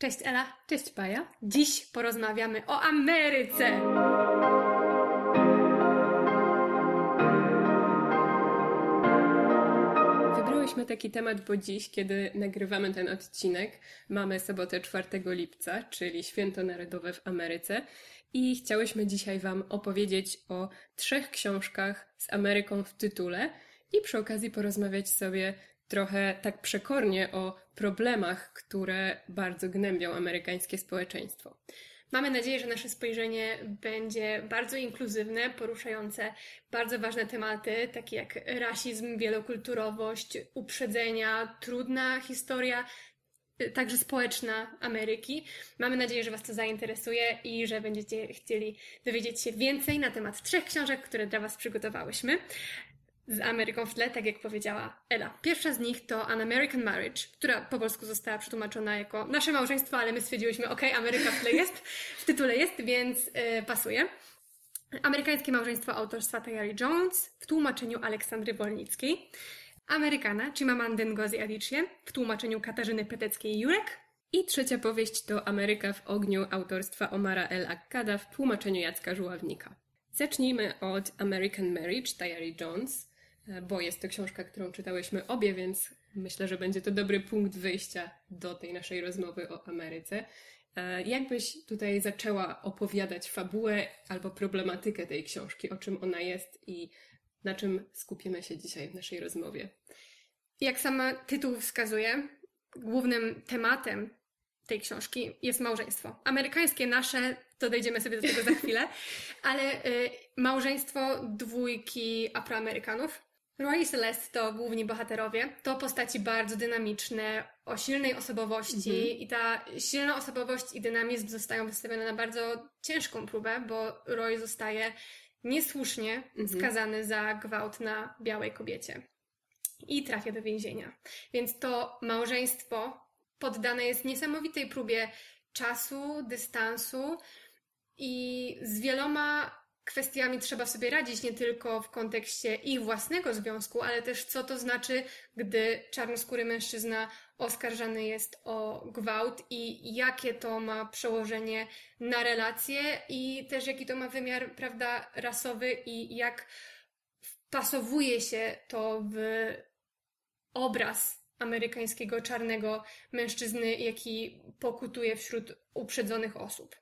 Cześć Ela, cześć Paja. Dziś porozmawiamy o Ameryce. Wybrałyśmy taki temat, bo dziś, kiedy nagrywamy ten odcinek, mamy sobotę 4 lipca, czyli Święto Narodowe w Ameryce i chciałyśmy dzisiaj Wam opowiedzieć o trzech książkach z Ameryką w tytule i przy okazji porozmawiać sobie trochę tak przekornie o problemach, które bardzo gnębią amerykańskie społeczeństwo. Mamy nadzieję, że nasze spojrzenie będzie bardzo inkluzywne, poruszające bardzo ważne tematy, takie jak rasizm, wielokulturowość, uprzedzenia, trudna historia, także społeczna Ameryki. Mamy nadzieję, że Was to zainteresuje i że będziecie chcieli dowiedzieć się więcej na temat trzech książek, które dla Was przygotowałyśmy z Ameryką w tle, tak jak powiedziała Ela. Pierwsza z nich to An American Marriage, która po polsku została przetłumaczona jako nasze małżeństwo, ale my stwierdziłyśmy, ok, Ameryka w tle jest, w tytule jest, więc yy, pasuje. Amerykańskie małżeństwo autorstwa Tayari Jones w tłumaczeniu Aleksandry Wolnickiej. Amerykana Chimamanda Ngozi Adichie w tłumaczeniu Katarzyny Peteckiej-Jurek. I trzecia powieść to Ameryka w ogniu autorstwa Omara El Akkada w tłumaczeniu Jacka Żuławnika. Zacznijmy od American Marriage Tayari Jones. E, bo jest to książka, którą czytałyśmy obie, więc myślę, że będzie to dobry punkt wyjścia do tej naszej rozmowy o Ameryce. E, jakbyś tutaj zaczęła opowiadać fabułę albo problematykę tej książki, o czym ona jest i na czym skupimy się dzisiaj w naszej rozmowie? Jak sama tytuł wskazuje, głównym tematem tej książki jest małżeństwo. Amerykańskie nasze, to dojdziemy sobie do tego za chwilę, ale y, małżeństwo dwójki Afroamerykanów, Roy i Celeste to główni bohaterowie. To postaci bardzo dynamiczne, o silnej osobowości mhm. i ta silna osobowość i dynamizm zostają wystawione na bardzo ciężką próbę, bo Roy zostaje niesłusznie mhm. skazany za gwałt na białej kobiecie i trafia do więzienia. Więc to małżeństwo poddane jest niesamowitej próbie czasu, dystansu i z wieloma kwestiami trzeba sobie radzić nie tylko w kontekście ich własnego związku, ale też co to znaczy, gdy czarnoskóry mężczyzna oskarżany jest o gwałt i jakie to ma przełożenie na relacje i też jaki to ma wymiar, prawda, rasowy i jak wpasowuje się to w obraz amerykańskiego czarnego mężczyzny, jaki pokutuje wśród uprzedzonych osób.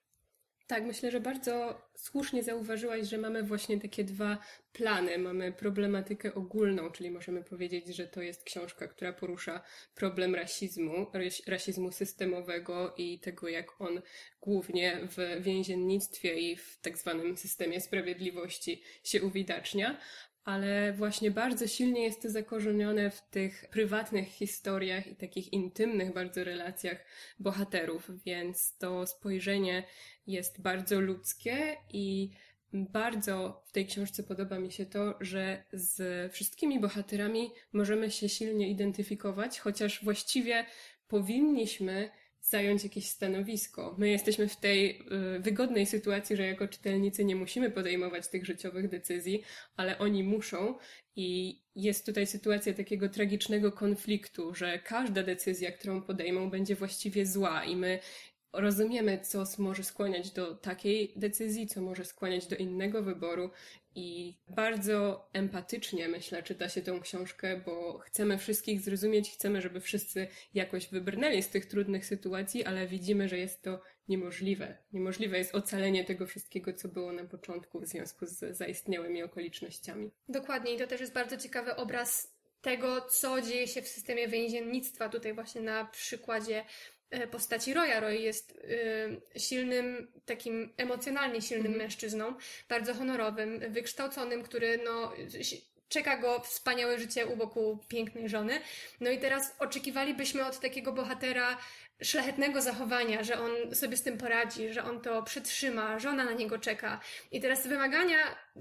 Tak, myślę, że bardzo słusznie zauważyłaś, że mamy właśnie takie dwa plany. Mamy problematykę ogólną, czyli możemy powiedzieć, że to jest książka, która porusza problem rasizmu, rasizmu systemowego i tego, jak on głównie w więziennictwie i w tak zwanym systemie sprawiedliwości się uwidacznia ale właśnie bardzo silnie jest to zakorzenione w tych prywatnych historiach i takich intymnych bardzo relacjach bohaterów, więc to spojrzenie jest bardzo ludzkie i bardzo w tej książce podoba mi się to, że z wszystkimi bohaterami możemy się silnie identyfikować, chociaż właściwie powinniśmy zająć jakieś stanowisko. My jesteśmy w tej y, wygodnej sytuacji, że jako czytelnicy nie musimy podejmować tych życiowych decyzji, ale oni muszą. I jest tutaj sytuacja takiego tragicznego konfliktu, że każda decyzja, którą podejmą, będzie właściwie zła. I my rozumiemy, co może skłaniać do takiej decyzji, co może skłaniać do innego wyboru i bardzo empatycznie, myślę, czyta się tę książkę, bo chcemy wszystkich zrozumieć, chcemy, żeby wszyscy jakoś wybrnęli z tych trudnych sytuacji, ale widzimy, że jest to niemożliwe. Niemożliwe jest ocalenie tego wszystkiego, co było na początku w związku z zaistniałymi okolicznościami. Dokładnie i to też jest bardzo ciekawy obraz tego, co dzieje się w systemie więziennictwa. Tutaj właśnie na przykładzie postaci Roya. Roy jest y, silnym, takim emocjonalnie silnym mm. mężczyzną, bardzo honorowym, wykształconym, który no, czeka go wspaniałe życie u boku pięknej żony. No i teraz oczekiwalibyśmy od takiego bohatera szlachetnego zachowania, że on sobie z tym poradzi, że on to przetrzyma, żona na niego czeka. I teraz wymagania,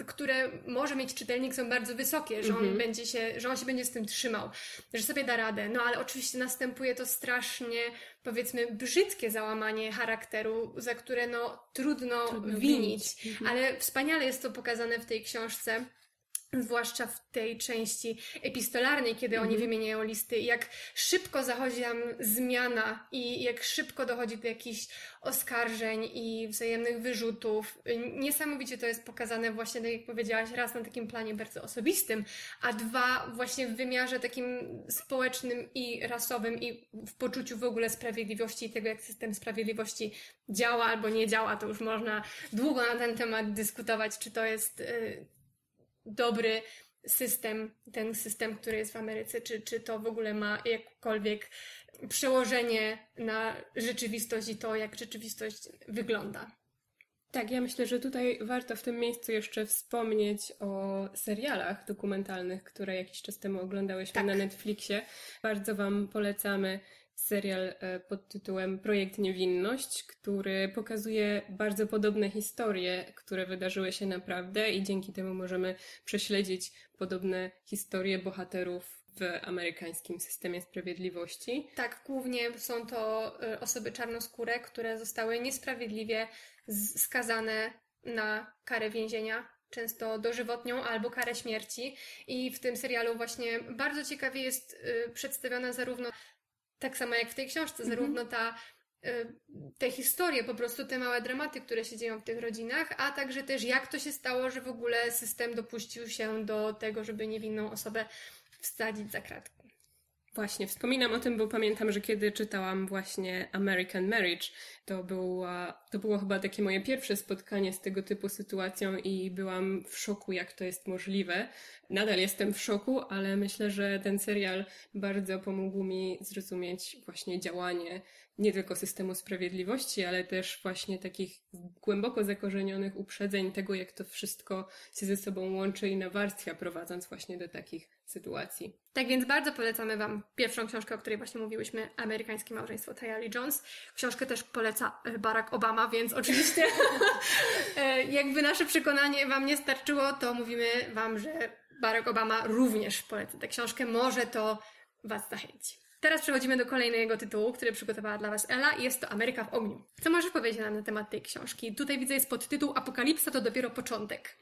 które może mieć czytelnik są bardzo wysokie, że on mm -hmm. będzie się, że on się będzie z tym trzymał, że sobie da radę. No ale oczywiście następuje to strasznie, powiedzmy, brzydkie załamanie charakteru, za które no trudno, trudno winić. Mm -hmm. Ale wspaniale jest to pokazane w tej książce zwłaszcza w tej części epistolarnej, kiedy mhm. oni wymieniają listy, jak szybko zachodzi tam zmiana i jak szybko dochodzi do jakichś oskarżeń i wzajemnych wyrzutów. Niesamowicie to jest pokazane właśnie, tak jak powiedziałaś, raz na takim planie bardzo osobistym, a dwa właśnie w wymiarze takim społecznym i rasowym i w poczuciu w ogóle sprawiedliwości i tego, jak system sprawiedliwości działa albo nie działa. To już można długo na ten temat dyskutować, czy to jest y, dobry system, ten system, który jest w Ameryce, czy, czy to w ogóle ma jakkolwiek przełożenie na rzeczywistość i to, jak rzeczywistość wygląda. Tak, ja myślę, że tutaj warto w tym miejscu jeszcze wspomnieć o serialach dokumentalnych, które jakiś czas temu oglądałyśmy tak. na Netflixie. Bardzo Wam polecamy serial e, pod tytułem Projekt Niewinność, który pokazuje bardzo podobne historie, które wydarzyły się naprawdę i dzięki temu możemy prześledzić podobne historie bohaterów w amerykańskim systemie sprawiedliwości. Tak, głównie są to e, osoby czarnoskóre, które zostały niesprawiedliwie skazane na karę więzienia często dożywotnią albo karę śmierci. I w tym serialu właśnie bardzo ciekawie jest e, przedstawiona zarówno tak samo jak w tej książce, mhm. zarówno ta y, te historie, po prostu te małe dramaty, które się dzieją w tych rodzinach, a także też jak to się stało, że w ogóle system dopuścił się do tego, żeby niewinną osobę wsadzić za kratkę. Właśnie, wspominam o tym, bo pamiętam, że kiedy czytałam właśnie American Marriage, to, była, to było chyba takie moje pierwsze spotkanie z tego typu sytuacją i byłam w szoku, jak to jest możliwe. Nadal jestem w szoku, ale myślę, że ten serial bardzo pomógł mi zrozumieć właśnie działanie nie tylko systemu sprawiedliwości, ale też właśnie takich głęboko zakorzenionych uprzedzeń tego, jak to wszystko się ze sobą łączy i nawarstwia, prowadząc właśnie do takich sytuacji. Tak więc bardzo polecamy Wam pierwszą książkę, o której właśnie mówiłyśmy, Amerykańskie Małżeństwo Tayali Jones. Książkę też poleca e, Barack Obama, więc oczywiście e, jakby nasze przekonanie Wam nie starczyło, to mówimy Wam, że Barack Obama również poleca tę książkę. Może to Was zachęci. Teraz przechodzimy do kolejnego tytułu, który przygotowała dla Was Ela i jest to Ameryka w ogniu. Co możesz powiedzieć nam na temat tej książki? Tutaj widzę jest podtytuł Apokalipsa to dopiero początek.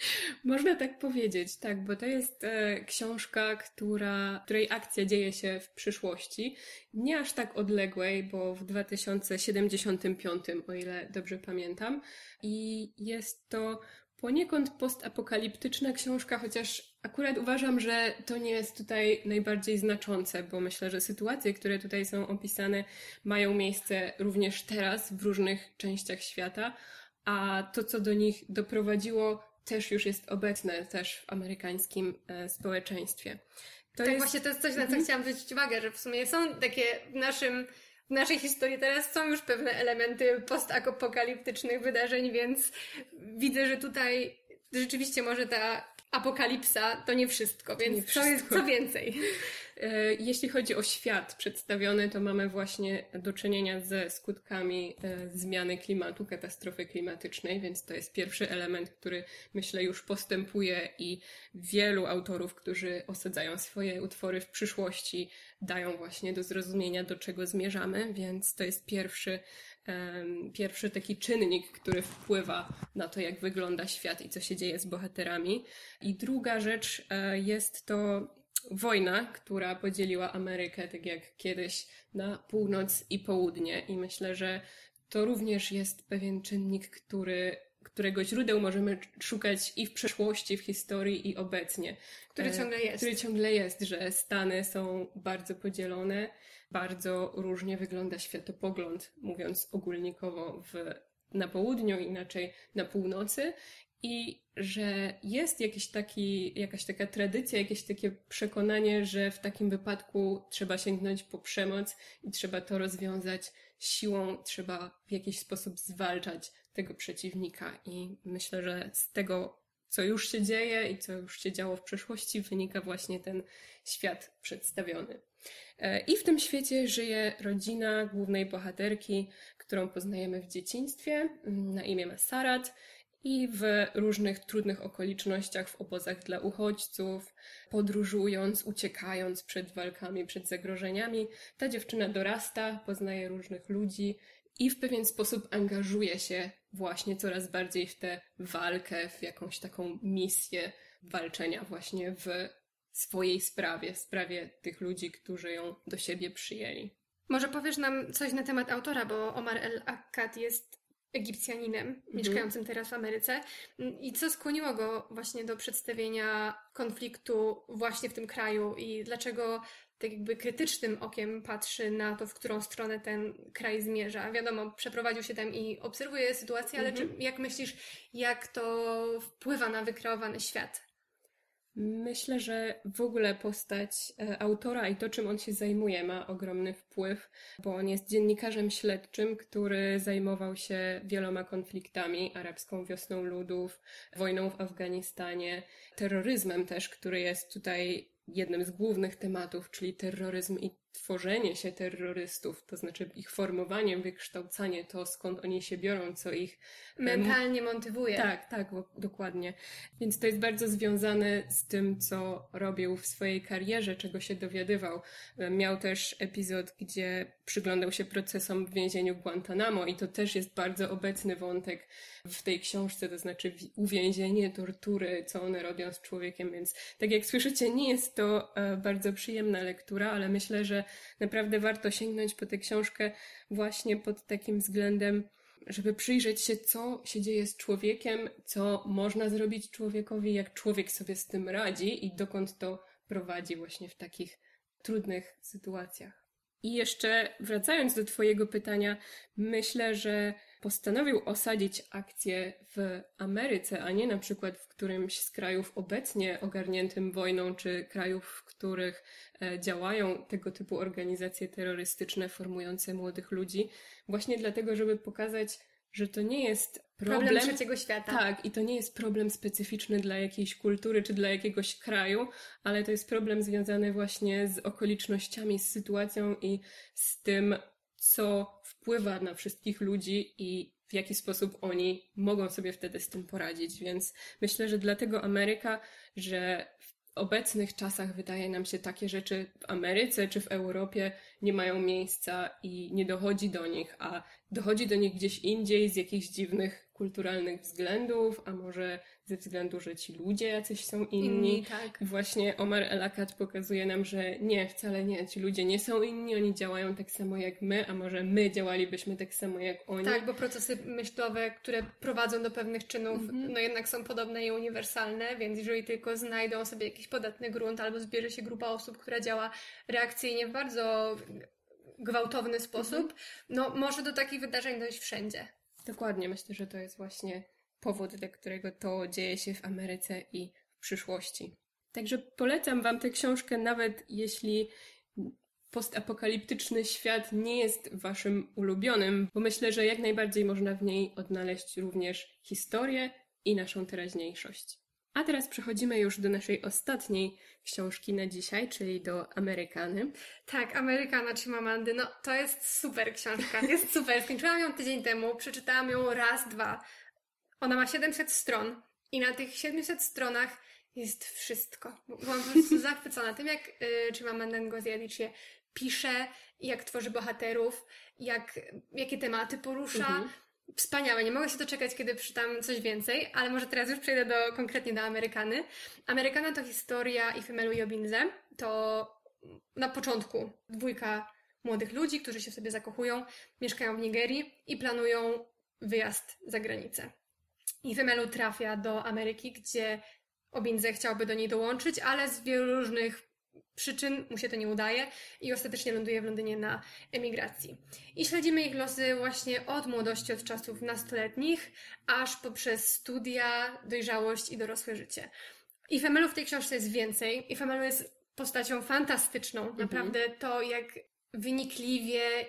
Można tak powiedzieć, tak, bo to jest e, książka, która, której akcja dzieje się w przyszłości, nie aż tak odległej, bo w 2075, o ile dobrze pamiętam, i jest to poniekąd postapokaliptyczna książka, chociaż akurat uważam, że to nie jest tutaj najbardziej znaczące, bo myślę, że sytuacje, które tutaj są opisane, mają miejsce również teraz w różnych częściach świata, a to, co do nich doprowadziło, też już jest obecne też w amerykańskim e, społeczeństwie. To tak, jest... właśnie to jest coś, na co mhm. chciałam zwrócić uwagę, że w sumie są takie w naszym w naszej historii teraz są już pewne elementy postapokaliptycznych wydarzeń, więc widzę, że tutaj rzeczywiście może ta apokalipsa to nie wszystko, więc nie wszystko. co jest co więcej. E, jeśli chodzi o świat przedstawiony, to mamy właśnie do czynienia ze skutkami e, zmiany klimatu, katastrofy klimatycznej, więc to jest pierwszy element, który myślę już postępuje i wielu autorów, którzy osadzają swoje utwory w przyszłości, dają właśnie do zrozumienia, do czego zmierzamy, więc to jest pierwszy, pierwszy taki czynnik, który wpływa na to, jak wygląda świat i co się dzieje z bohaterami. I druga rzecz e, jest to wojna, która podzieliła Amerykę, tak jak kiedyś, na północ i południe. I myślę, że to również jest pewien czynnik, który, którego źródeł możemy szukać i w przeszłości, w historii, i obecnie. Który e, ciągle jest. Który ciągle jest, że Stany są bardzo podzielone, bardzo różnie wygląda światopogląd, mówiąc ogólnikowo w na południu, inaczej na północy i że jest jakiś taki, jakaś taka tradycja, jakieś takie przekonanie, że w takim wypadku trzeba sięgnąć po przemoc i trzeba to rozwiązać siłą, trzeba w jakiś sposób zwalczać tego przeciwnika. I myślę, że z tego, co już się dzieje i co już się działo w przeszłości, wynika właśnie ten świat przedstawiony. E, I w tym świecie żyje rodzina głównej bohaterki, którą poznajemy w dzieciństwie. Na imię ma Sarat i w różnych trudnych okolicznościach, w obozach dla uchodźców, podróżując, uciekając przed walkami, przed zagrożeniami, ta dziewczyna dorasta, poznaje różnych ludzi i w pewien sposób angażuje się właśnie coraz bardziej w tę walkę, w jakąś taką misję walczenia właśnie w swojej sprawie, sprawie tych ludzi, którzy ją do siebie przyjęli. Może powiesz nam coś na temat autora, bo Omar el-Akkad jest Egipcjaninem mhm. mieszkającym teraz w Ameryce. I co skłoniło go właśnie do przedstawienia konfliktu właśnie w tym kraju i dlaczego tak jakby krytycznym okiem patrzy na to, w którą stronę ten kraj zmierza. Wiadomo, przeprowadził się tam i obserwuje sytuację, ale czy, mhm. jak myślisz, jak to wpływa na wykreowany świat? Myślę, że w ogóle postać e, autora i to, czym on się zajmuje, ma ogromny wpływ, bo on jest dziennikarzem śledczym, który zajmował się wieloma konfliktami arabską wiosną ludów, wojną w Afganistanie, terroryzmem też, który jest tutaj jednym z głównych tematów, czyli terroryzm i tworzenie się terrorystów, to znaczy ich formowanie, wykształcanie, to skąd oni się biorą, co ich mentalnie motywuje. Tak, tak, dokładnie. Więc to jest bardzo związane z tym, co robił w swojej karierze, czego się dowiadywał. Miał też epizod, gdzie przyglądał się procesom w więzieniu Guantanamo i to też jest bardzo obecny wątek w tej książce, to znaczy uwięzienie, tortury, co one robią z człowiekiem, więc tak jak słyszycie, nie jest to e, bardzo przyjemna lektura, ale myślę, naprawdę warto sięgnąć po tę książkę właśnie pod takim względem, żeby przyjrzeć się, co się dzieje z człowiekiem, co można zrobić człowiekowi, jak człowiek sobie z tym radzi i dokąd to prowadzi właśnie w takich trudnych sytuacjach. I jeszcze wracając do Twojego pytania, myślę, że postanowił osadzić akcję w Ameryce, a nie na przykład w którymś z krajów obecnie ogarniętym wojną, czy krajów, w których e, działają tego typu organizacje terrorystyczne formujące młodych ludzi, właśnie dlatego, żeby pokazać, że to nie jest problem, problem trzeciego świata. Tak, i to nie jest problem specyficzny dla jakiejś kultury czy dla jakiegoś kraju, ale to jest problem związany właśnie z okolicznościami, z sytuacją i z tym, co wpływa na wszystkich ludzi i w jaki sposób oni mogą sobie wtedy z tym poradzić. Więc myślę, że dlatego Ameryka, że w obecnych czasach wydaje nam się takie rzeczy w Ameryce czy w Europie nie mają miejsca i nie dochodzi do nich, a dochodzi do nich gdzieś indziej z jakichś dziwnych kulturalnych względów, a może ze względu, że ci ludzie jacyś są inni. inni tak. I właśnie Omar El-Akkad pokazuje nam, że nie, wcale nie, ci ludzie nie są inni, oni działają tak samo jak my, a może my działalibyśmy tak samo jak oni. Tak, bo procesy myślowe, które prowadzą do pewnych czynów, mhm. no jednak są podobne i uniwersalne, więc jeżeli tylko znajdą sobie jakiś podatny grunt albo zbierze się grupa osób, która działa reakcyjnie w bardzo gwałtowny sposób, mhm. no może do takich wydarzeń dojść wszędzie. Dokładnie, myślę, że to jest właśnie powód, dla którego to dzieje się w Ameryce i w przyszłości. Także polecam Wam tę książkę, nawet jeśli postapokaliptyczny świat nie jest Waszym ulubionym, bo myślę, że jak najbardziej można w niej odnaleźć również historię i naszą teraźniejszość. A teraz przechodzimy już do naszej ostatniej książki na dzisiaj, czyli do Amerykany. Tak, Amerykana Chimamandy. No, to jest super książka. Jest super. Skończyłam ją tydzień temu, przeczytałam ją raz, dwa. Ona ma 700 stron i na tych 700 stronach jest wszystko. Byłam po prostu zachwycona tym, jak y, Chimamanda Ngozi Adichie pisze, jak tworzy bohaterów, jak, jakie tematy porusza. Mhm. Wspaniałe, nie mogę się doczekać, kiedy przeczytam coś więcej, ale może teraz już przejdę do, konkretnie do Amerykany. Amerykana to historia Ifemelu i Obinze. To na początku dwójka młodych ludzi, którzy się w sobie zakochują, mieszkają w Nigerii i planują wyjazd za granicę. Ifemelu trafia do Ameryki, gdzie Obinze chciałby do niej dołączyć, ale z wielu różnych przyczyn mu się to nie udaje i ostatecznie ląduje w Londynie na emigracji. I śledzimy ich losy właśnie od młodości, od czasów nastoletnich, aż poprzez studia, dojrzałość i dorosłe życie. I Femelu w tej książce jest więcej. I Femelu jest postacią fantastyczną. Mhm. Naprawdę to, jak wynikliwie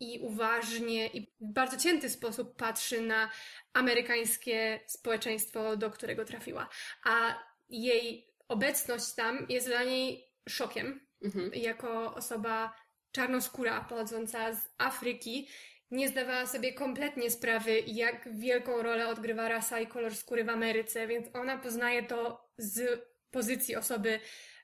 i uważnie i w bardzo cięty sposób patrzy na amerykańskie społeczeństwo, do którego trafiła. A jej obecność tam jest dla niej szokiem. Mhm. Jako osoba czarnoskóra pochodząca z Afryki, nie zdawała sobie kompletnie sprawy, jak wielką rolę odgrywa rasa i kolor skóry w Ameryce, więc ona poznaje to z pozycji osoby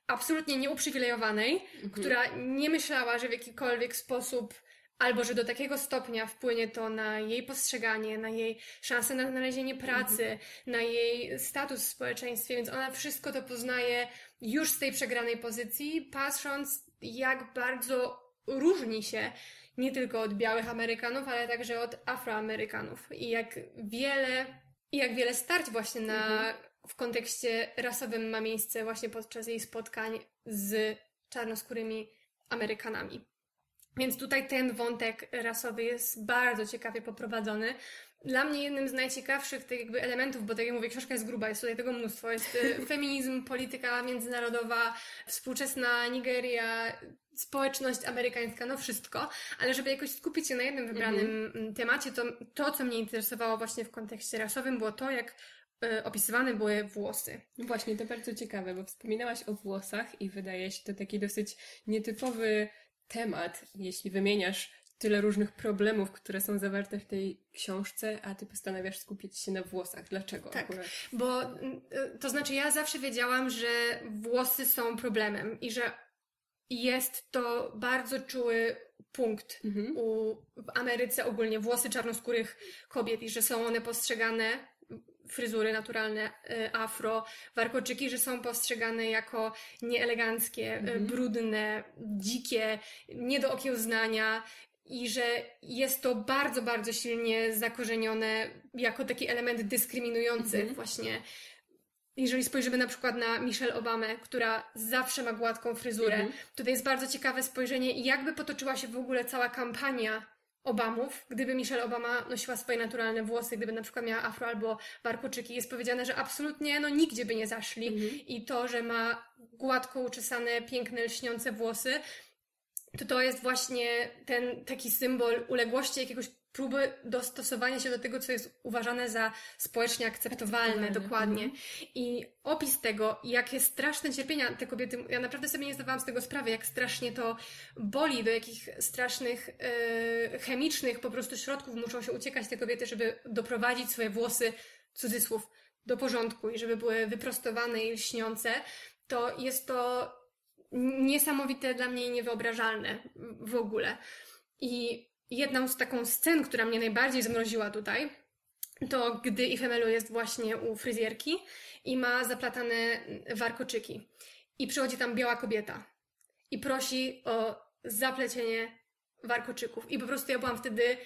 absolutnie nieuprzywilejowanej, mhm. która nie myślała, że w jakikolwiek sposób albo że do takiego stopnia wpłynie to na jej postrzeganie, na jej szanse na znalezienie pracy, mhm. na jej status w społeczeństwie, więc ona wszystko to poznaje już z tej przegranej pozycji, patrząc jak bardzo różni się nie tylko od białych Amerykanów, ale także od Afroamerykanów i jak wiele, i jak wiele starć właśnie na, mhm. w kontekście rasowym ma miejsce właśnie podczas jej spotkań z czarnoskórymi Amerykanami. Więc tutaj ten wątek rasowy jest bardzo ciekawie poprowadzony. Dla mnie jednym z najciekawszych tych jakby elementów, bo tak jak mówię, książka jest gruba, jest tutaj tego mnóstwo. Jest y, feminizm, polityka międzynarodowa, współczesna Nigeria, społeczność amerykańska, no wszystko. Ale żeby jakoś skupić się na jednym wybranym mm-hmm. temacie, to to, co mnie interesowało właśnie w kontekście rasowym, było to, jak y, opisywane były włosy. Właśnie, to bardzo ciekawe, bo wspominałaś o włosach i wydaje się to taki dosyć nietypowy temat, jeśli wymieniasz tyle różnych problemów, które są zawarte w tej książce, a ty postanawiasz skupić się na włosach. Dlaczego tak, akurat? Bo y, to znaczy ja zawsze wiedziałam, że włosy są problemem i że jest to bardzo czuły punkt mhm. u, w Ameryce ogólnie włosy czarnoskórych kobiet i że są one postrzegane fryzury naturalne, y, afro, warkoczyki, że są postrzegane jako nieeleganckie, y, mhm. brudne, dzikie, nie do okiełznania i że jest to bardzo, bardzo silnie zakorzenione jako taki element dyskryminujący mhm. właśnie. Jeżeli spojrzymy na przykład na Michelle Obamę, która zawsze ma gładką fryzurę, mhm. tutaj jest bardzo ciekawe spojrzenie, jakby potoczyła się w ogóle cała kampania Obamów, gdyby Michelle Obama nosiła swoje naturalne włosy, gdyby na przykład miała afro albo barkoczyki, jest powiedziane, że absolutnie no nigdzie by nie zaszli. Mhm. I to, że ma gładko uczesane, piękne, lśniące włosy, to to jest właśnie ten taki symbol uległości, jakiegoś próby dostosowania się do tego, co jest uważane za społecznie akceptowalne, dokładnie. Mhm. I opis tego, jakie straszne cierpienia te kobiety, ja naprawdę sobie nie zdawałam z tego sprawy, jak strasznie to boli, do jakich strasznych yy, chemicznych po prostu środków muszą się uciekać te kobiety, żeby doprowadzić swoje włosy, cudzysłów, do porządku i żeby były wyprostowane i lśniące, to jest to niesamowite dla mnie i niewyobrażalne w ogóle. I jedną z taką scen, która mnie najbardziej zmroziła tutaj, to gdy Ifemelu jest właśnie u fryzjerki i ma zaplatane warkoczyki. I przychodzi tam biała kobieta i prosi o zaplecienie warkoczyków. I po prostu ja byłam wtedy.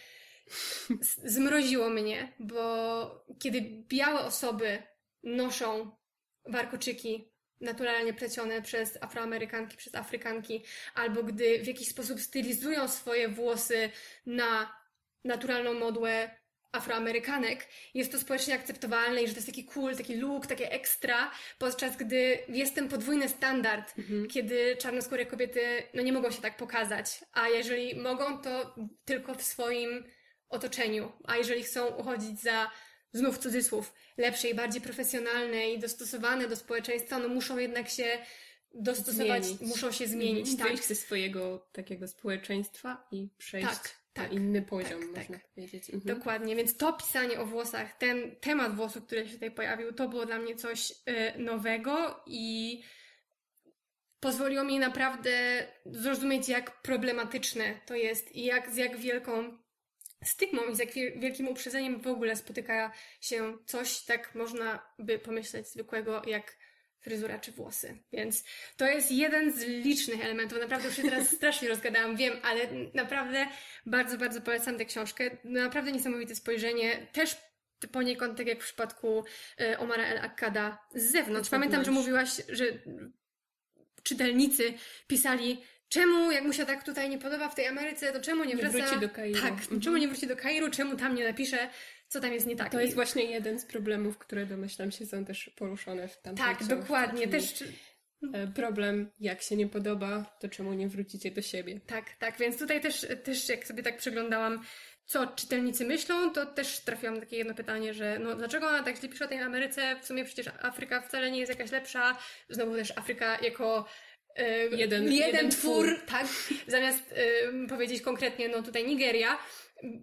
Zmroziło mnie, bo kiedy białe osoby noszą warkoczyki naturalnie plecione przez Afroamerykanki, przez Afrykanki, albo gdy w jakiś sposób stylizują swoje włosy na naturalną modłę Afroamerykanek, jest to społecznie akceptowalne i że to jest taki cool, taki look, takie ekstra, podczas gdy jest ten podwójny standard, mhm. kiedy czarnoskóre kobiety no nie mogą się tak pokazać, a jeżeli mogą, to tylko w swoim otoczeniu, a jeżeli chcą uchodzić za znów cudzysłów, lepsze i bardziej profesjonalne i dostosowane do społeczeństwa, no muszą jednak się dostosować, zmienić. muszą się zmienić. Mhm. Tak. Wyjść ze swojego takiego społeczeństwa i przejść tak, na tak, inny poziom, tak, można tak. powiedzieć. Mhm. Dokładnie, więc to pisanie o włosach, ten temat włosów, który się tutaj pojawił, to było dla mnie coś y, nowego i pozwoliło mi naprawdę zrozumieć, jak problematyczne to jest i jak, z jak wielką stygmą i z jak wielkim uprzedzeniem w ogóle spotyka się coś, tak można by pomyśleć, zwykłego jak fryzura czy włosy. Więc to jest jeden z licznych elementów. Naprawdę już się teraz strasznie rozgadałam, wiem, ale naprawdę bardzo, bardzo polecam tę książkę. Naprawdę niesamowite spojrzenie. Też poniekąd tak jak w przypadku y, Omara El Akkada z zewnątrz. Pamiętam, że mówiłaś, że czytelnicy pisali czemu, jak mu się tak tutaj nie podoba w tej Ameryce, to czemu nie, wraca... nie wróci do Kairu. Tak, mhm. czemu nie wróci do Kairu, czemu tam nie napisze, co tam jest nie tak. To jest właśnie jeden z problemów, które domyślam się są też poruszone w tamtej Tak, książce, dokładnie. Też e, problem, jak się nie podoba, to czemu nie wrócicie do siebie. Tak, tak, więc tutaj też, też jak sobie tak przeglądałam, co czytelnicy myślą, to też trafiłam na takie jedno pytanie, że no dlaczego ona tak źle pisze o tej Ameryce, w sumie przecież Afryka wcale nie jest jakaś lepsza, znowu też Afryka jako jeden, jeden, jeden twór, twór, tak, zamiast powiedzieć konkretnie, no tutaj Nigeria.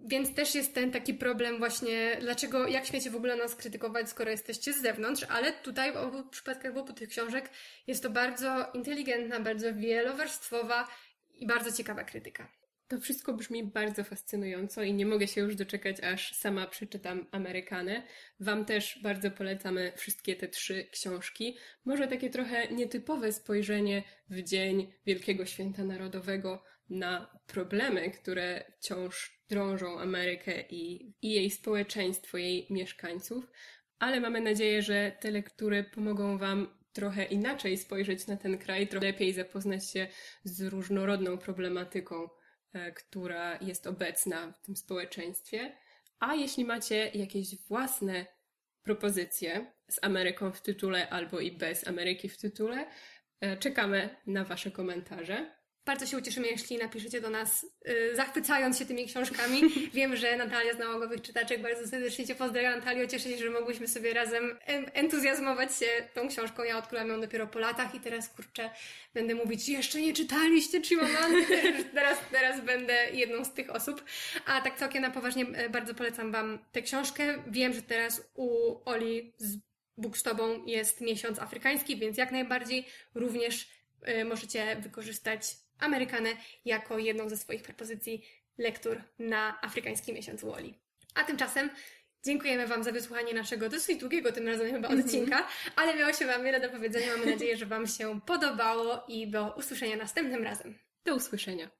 Więc też jest ten taki problem właśnie, dlaczego, jak śmiecie w ogóle nas krytykować, skoro jesteście z zewnątrz, ale tutaj w obu przypadkach, w obu tych książek jest to bardzo inteligentna, bardzo wielowarstwowa i bardzo ciekawa krytyka. To wszystko brzmi bardzo fascynująco i nie mogę się już doczekać, aż sama przeczytam Amerykanę. Wam też bardzo polecamy wszystkie te trzy książki. Może takie trochę nietypowe spojrzenie w Dzień Wielkiego Święta Narodowego na problemy, które wciąż drążą Amerykę i, i jej społeczeństwo, jej mieszkańców. Ale mamy nadzieję, że te lektury pomogą Wam trochę inaczej spojrzeć na ten kraj, trochę lepiej zapoznać się z różnorodną problematyką która jest obecna w tym społeczeństwie. A jeśli macie jakieś własne propozycje z Ameryką w tytule albo i bez Ameryki w tytule, e, czekamy na Wasze komentarze. Bardzo się ucieszymy, jeśli napiszecie do nas, yy, zachwycając się tymi książkami. Wiem, że Natalia z Nałogowych Czytaczek bardzo serdecznie Cię pozdrawiam. Natalio, cieszę się, że mogłyśmy sobie razem entuzjazmować się tą książką. Ja odkryłam ją dopiero po latach i teraz, kurczę, będę mówić, jeszcze nie czytaliście Chimamanda. teraz, teraz będę jedną z tych osób. A tak całkiem na poważnie e, bardzo polecam Wam tę książkę. Wiem, że teraz u Oli z Bookstobą jest miesiąc afrykański, więc jak najbardziej również y, możecie wykorzystać Amerykanę jako jedną ze swoich propozycji lektur na afrykański miesiąc Woli. A tymczasem dziękujemy Wam za wysłuchanie naszego dosyć długiego tym razem chyba mhm. odcinka, ale miało się Wam wiele do powiedzenia. Mamy nadzieję, że Wam się podobało i do usłyszenia następnym razem. Do usłyszenia.